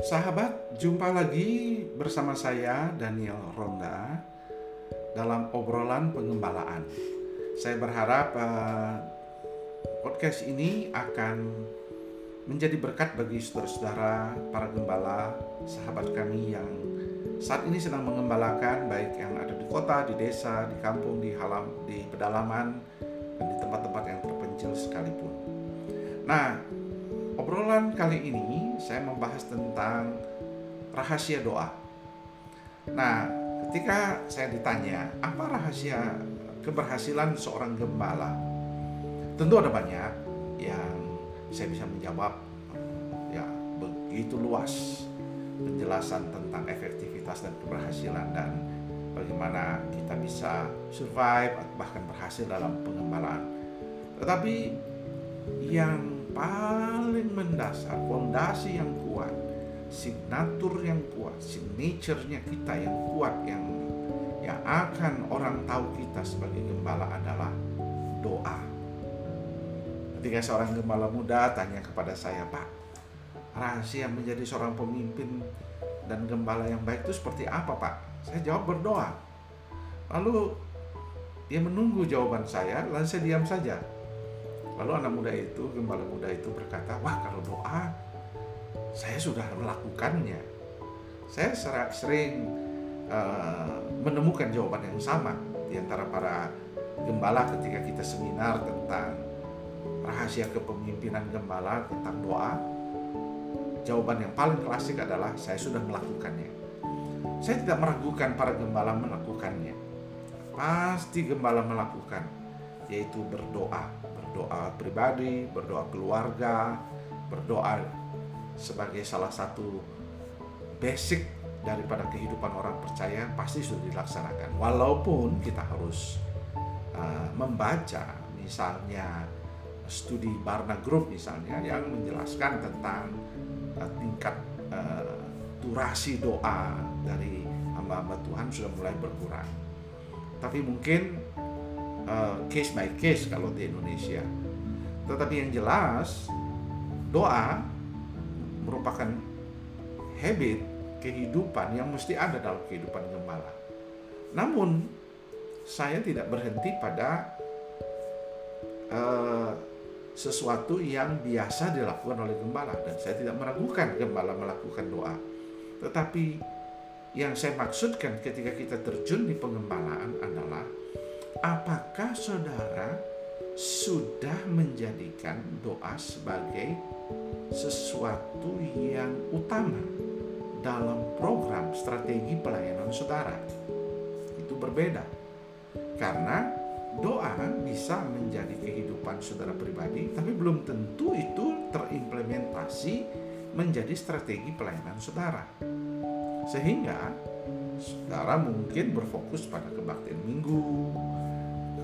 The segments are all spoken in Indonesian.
Sahabat, jumpa lagi bersama saya Daniel Ronda dalam obrolan pengembalaan. Saya berharap uh, podcast ini akan menjadi berkat bagi saudara-saudara para gembala, sahabat kami yang saat ini sedang mengembalakan baik yang ada di kota, di desa, di kampung, di halam, di pedalaman, dan di tempat-tempat yang terpencil sekalipun. Nah, obrolan kali ini saya membahas tentang rahasia doa. Nah, ketika saya ditanya, apa rahasia keberhasilan seorang gembala? Tentu ada banyak yang saya bisa menjawab ya begitu luas penjelasan tentang efektivitas dan keberhasilan dan bagaimana kita bisa survive bahkan berhasil dalam pengembalaan. Tetapi yang paling mendasar, fondasi yang kuat, signatur yang kuat, signaturenya kita yang kuat yang yang akan orang tahu kita sebagai gembala adalah doa. Ketika seorang gembala muda tanya kepada saya, Pak, rahasia menjadi seorang pemimpin dan gembala yang baik itu seperti apa, Pak? Saya jawab berdoa. Lalu dia menunggu jawaban saya, lalu saya diam saja. Lalu anak muda itu, gembala muda itu berkata, wah kalau doa, saya sudah melakukannya. Saya sering uh, menemukan jawaban yang sama di antara para gembala ketika kita seminar tentang rahasia kepemimpinan gembala tentang doa. Jawaban yang paling klasik adalah saya sudah melakukannya. Saya tidak meragukan para gembala melakukannya. Pasti gembala melakukan, yaitu berdoa berdoa pribadi, berdoa keluarga, berdoa sebagai salah satu basic daripada kehidupan orang percaya pasti sudah dilaksanakan. Walaupun kita harus uh, membaca misalnya studi Barna Group misalnya yang menjelaskan tentang uh, tingkat uh, durasi doa dari hamba-hamba Tuhan sudah mulai berkurang. Tapi mungkin uh, case by case kalau di Indonesia. Tetapi yang jelas doa merupakan habit kehidupan yang mesti ada dalam kehidupan gembala. Namun saya tidak berhenti pada uh, sesuatu yang biasa dilakukan oleh gembala dan saya tidak meragukan gembala melakukan doa. Tetapi yang saya maksudkan ketika kita terjun di pengembalaan adalah apakah saudara sudah menjadikan doa sebagai sesuatu yang utama dalam program strategi pelayanan saudara? Itu berbeda. Karena doa bisa menjadi kehidupan saudara pribadi, tapi belum tentu itu terimplementasi menjadi strategi pelayanan saudara. Sehingga saudara mungkin berfokus pada kebaktian minggu,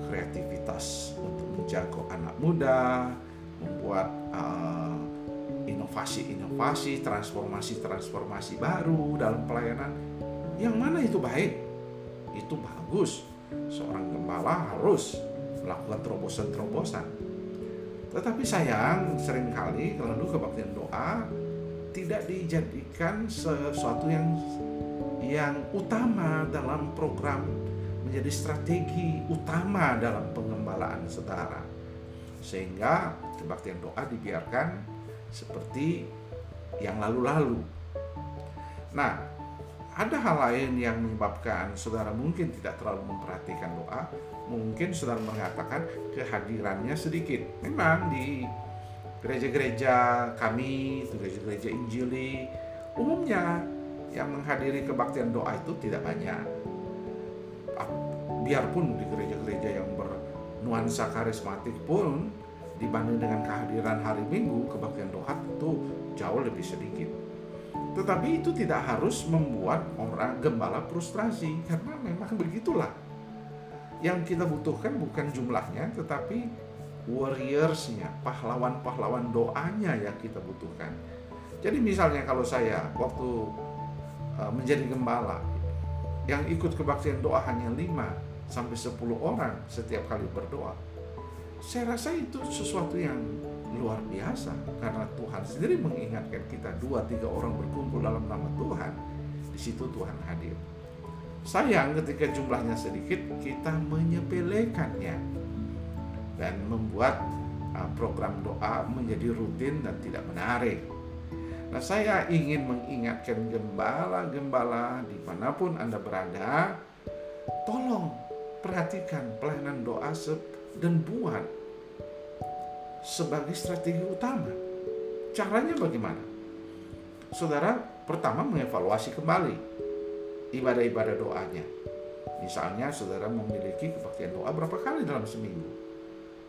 kreativitas untuk menjago anak muda, membuat inovasi inovasi-inovasi, transformasi-transformasi baru dalam pelayanan. Yang mana itu baik? Itu bagus. Seorang gembala harus melakukan terobosan-terobosan. Tetapi sayang sering kali lalu kebaktian doa tidak dijadikan sesuatu yang yang utama dalam program menjadi strategi utama dalam pengembalaan saudara. Sehingga kebaktian doa dibiarkan seperti yang lalu-lalu. Nah, ada hal lain yang menyebabkan saudara mungkin tidak terlalu memperhatikan doa. Mungkin saudara mengatakan kehadirannya sedikit. Memang di gereja-gereja kami, gereja-gereja Injili, umumnya yang menghadiri kebaktian doa itu tidak banyak biarpun di gereja-gereja yang bernuansa karismatik pun dibanding dengan kehadiran hari Minggu kebaktian doa itu jauh lebih sedikit. Tetapi itu tidak harus membuat orang gembala frustrasi karena memang begitulah. Yang kita butuhkan bukan jumlahnya tetapi warriorsnya, pahlawan-pahlawan doanya yang kita butuhkan. Jadi misalnya kalau saya waktu uh, menjadi gembala yang ikut kebaktian doa hanya lima sampai 10 orang setiap kali berdoa. Saya rasa itu sesuatu yang luar biasa karena Tuhan sendiri mengingatkan kita dua tiga orang berkumpul dalam nama Tuhan di situ Tuhan hadir sayang ketika jumlahnya sedikit kita menyepelekannya dan membuat uh, program doa menjadi rutin dan tidak menarik Nah saya ingin mengingatkan gembala-gembala di mana pun Anda berada Tolong perhatikan pelayanan doa dan buat sebagai strategi utama. Caranya bagaimana? Saudara pertama mengevaluasi kembali ibadah-ibadah doanya. Misalnya saudara memiliki kebaktian doa berapa kali dalam seminggu?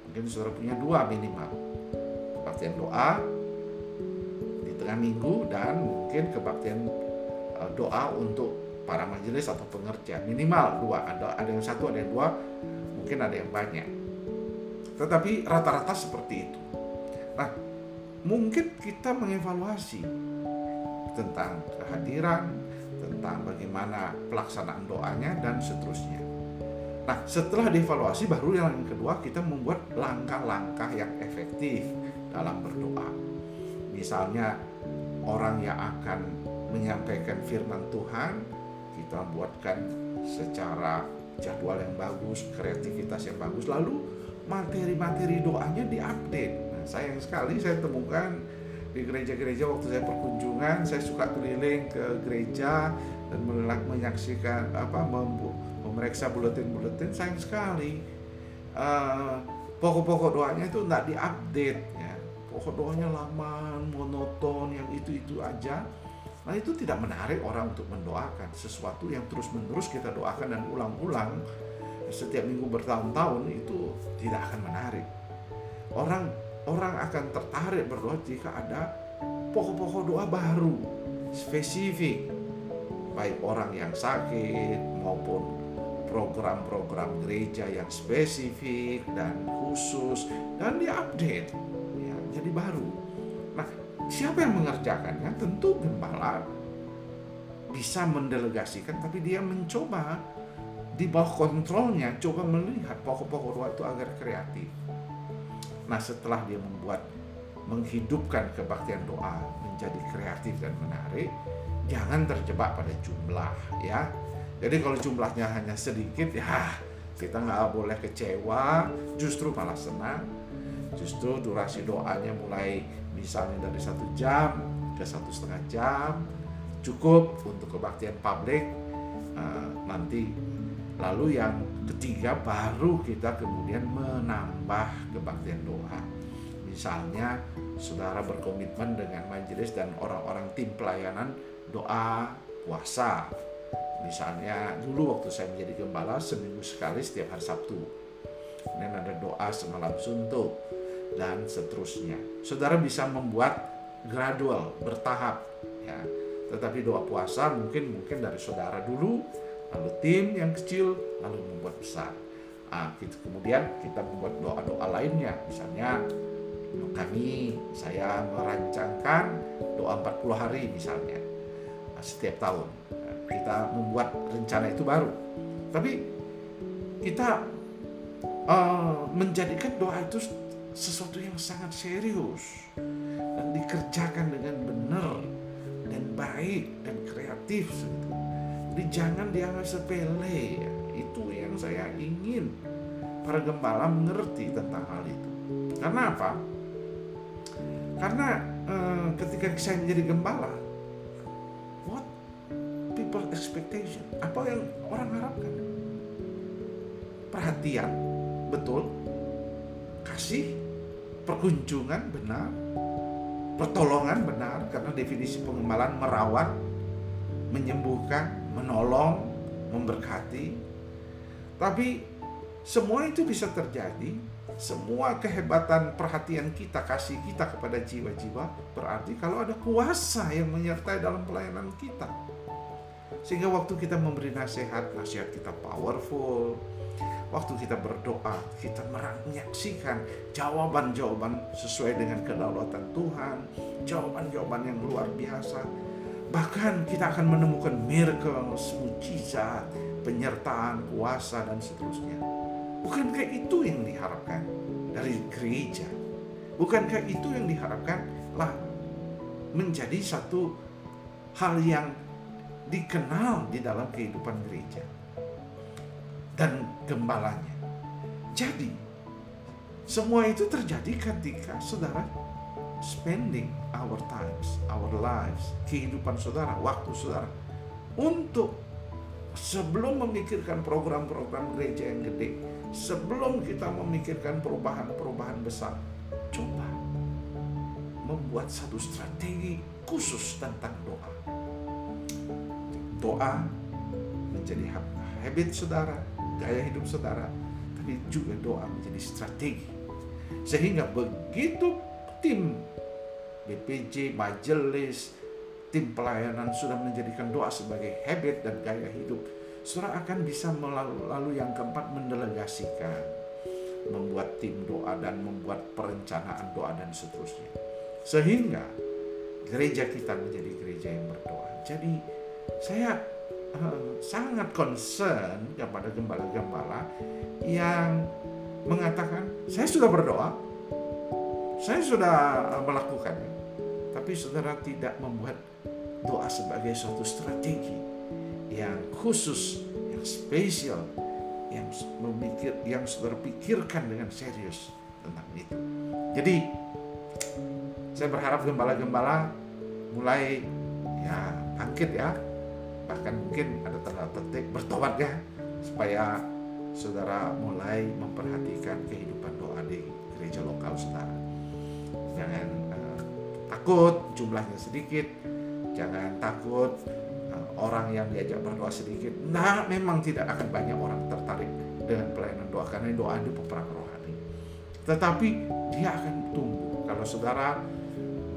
Mungkin saudara punya dua minimal. Kebaktian doa di tengah minggu dan mungkin kebaktian eh, doa untuk para majelis atau pengerja minimal dua ada ada yang satu ada yang dua mungkin ada yang banyak tetapi rata-rata seperti itu. Nah, mungkin kita mengevaluasi tentang kehadiran, tentang bagaimana pelaksanaan doanya dan seterusnya. Nah, setelah dievaluasi baru yang kedua kita membuat langkah-langkah yang efektif dalam berdoa. Misalnya orang yang akan menyampaikan firman Tuhan, kita buatkan secara jadwal yang bagus, kreativitas yang bagus, lalu materi-materi doanya diupdate. Nah, sayang sekali saya temukan di gereja-gereja waktu saya perkunjungan, saya suka keliling ke gereja dan menyaksikan apa memeriksa buletin-buletin sayang sekali. Eh, pokok-pokok doanya itu nggak diupdate ya. Pokok doanya lama monoton yang itu itu aja nah itu tidak menarik orang untuk mendoakan sesuatu yang terus menerus kita doakan dan ulang-ulang setiap minggu bertahun-tahun itu tidak akan menarik. Orang orang akan tertarik berdoa jika ada pokok-pokok doa baru, spesifik. Baik orang yang sakit maupun program-program gereja yang spesifik dan khusus dan diupdate ya, jadi baru. Nah, siapa yang mengerjakannya? Tentu gembala bisa mendelegasikan tapi dia mencoba di bawah kontrolnya coba melihat pokok-pokok doa itu agar kreatif. Nah setelah dia membuat menghidupkan kebaktian doa menjadi kreatif dan menarik, jangan terjebak pada jumlah ya. Jadi kalau jumlahnya hanya sedikit ya kita nggak boleh kecewa, justru malah senang. Justru durasi doanya mulai misalnya dari satu jam ke satu setengah jam cukup untuk kebaktian publik uh, nanti Lalu yang ketiga baru kita kemudian menambah kebaktian doa. Misalnya saudara berkomitmen dengan majelis dan orang-orang tim pelayanan doa puasa. Misalnya dulu waktu saya menjadi gembala seminggu sekali setiap hari Sabtu. Kemudian ada doa semalam suntuk dan seterusnya. Saudara bisa membuat gradual, bertahap ya. Tetapi doa puasa mungkin mungkin dari saudara dulu lalu tim yang kecil, lalu membuat besar. Nah, gitu. Kemudian kita membuat doa-doa lainnya, misalnya kami, saya merancangkan doa 40 hari misalnya nah, setiap tahun. Kita membuat rencana itu baru. Tapi kita uh, menjadikan doa itu sesuatu yang sangat serius dan dikerjakan dengan benar dan baik dan kreatif sebetulnya. Jadi jangan dianggap sepele. Itu yang saya ingin para gembala mengerti tentang hal itu. Karena apa? Karena eh, ketika saya menjadi gembala, what people expectation? Apa yang orang harapkan? Perhatian, betul. Kasih, perkunjungan benar, pertolongan benar karena definisi pengembalaan merawat, menyembuhkan, menolong, memberkati. Tapi semua itu bisa terjadi. Semua kehebatan perhatian kita, kasih kita kepada jiwa-jiwa berarti kalau ada kuasa yang menyertai dalam pelayanan kita. Sehingga waktu kita memberi nasihat, nasihat kita powerful. Waktu kita berdoa, kita menyaksikan jawaban-jawaban sesuai dengan kedaulatan Tuhan, jawaban-jawaban yang luar biasa Bahkan kita akan menemukan miracle, mujizat, penyertaan, kuasa dan seterusnya. Bukankah itu yang diharapkan dari gereja? Bukankah itu yang diharapkan lah menjadi satu hal yang dikenal di dalam kehidupan gereja dan gembalanya. Jadi, semua itu terjadi ketika saudara spending our times, our lives, kehidupan saudara, waktu saudara untuk sebelum memikirkan program-program gereja yang gede, sebelum kita memikirkan perubahan-perubahan besar, coba membuat satu strategi khusus tentang doa. Doa menjadi habit saudara, gaya hidup saudara, tapi juga doa menjadi strategi. Sehingga begitu tim BPJ, majelis, tim pelayanan sudah menjadikan doa sebagai habit dan gaya hidup, saudara akan bisa melalui yang keempat mendelegasikan, membuat tim doa dan membuat perencanaan doa dan seterusnya. Sehingga gereja kita menjadi gereja yang berdoa. Jadi saya sangat concern kepada gembala-gembala yang mengatakan saya sudah berdoa, saya sudah melakukannya, tapi saudara tidak membuat doa sebagai suatu strategi yang khusus, yang spesial, yang memikir, yang saudara pikirkan dengan serius tentang itu. Jadi saya berharap gembala-gembala mulai ya bangkit ya, bahkan mungkin ada tanda petik bertobat ya, supaya saudara mulai memperhatikan kehidupan doa di gereja lokal saudara. Jangan uh, takut jumlahnya sedikit, jangan takut uh, orang yang diajak berdoa sedikit. Nah, memang tidak akan banyak orang tertarik dengan pelayanan doa karena doa itu peperang rohani. Tetapi dia akan tumbuh kalau saudara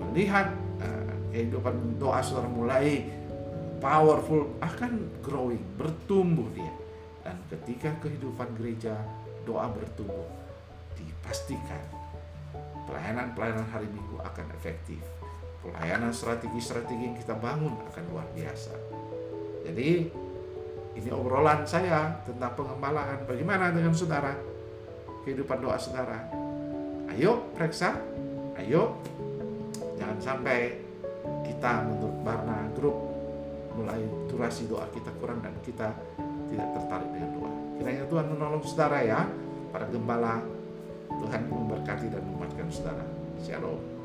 melihat uh, kehidupan doa saudara mulai powerful akan growing, bertumbuh dia. Dan ketika kehidupan gereja doa bertumbuh, dipastikan pelayanan-pelayanan hari Minggu akan efektif. Pelayanan strategi-strategi yang kita bangun akan luar biasa. Jadi ini obrolan saya tentang pengembalaan. Bagaimana dengan saudara? Kehidupan doa saudara. Ayo periksa. Ayo. Jangan sampai kita menurut Barna Group mulai durasi doa kita kurang dan kita tidak tertarik dengan doa. Kiranya Tuhan menolong saudara ya, para gembala Tuhan memberkati dan menguatkan saudara. Shalom.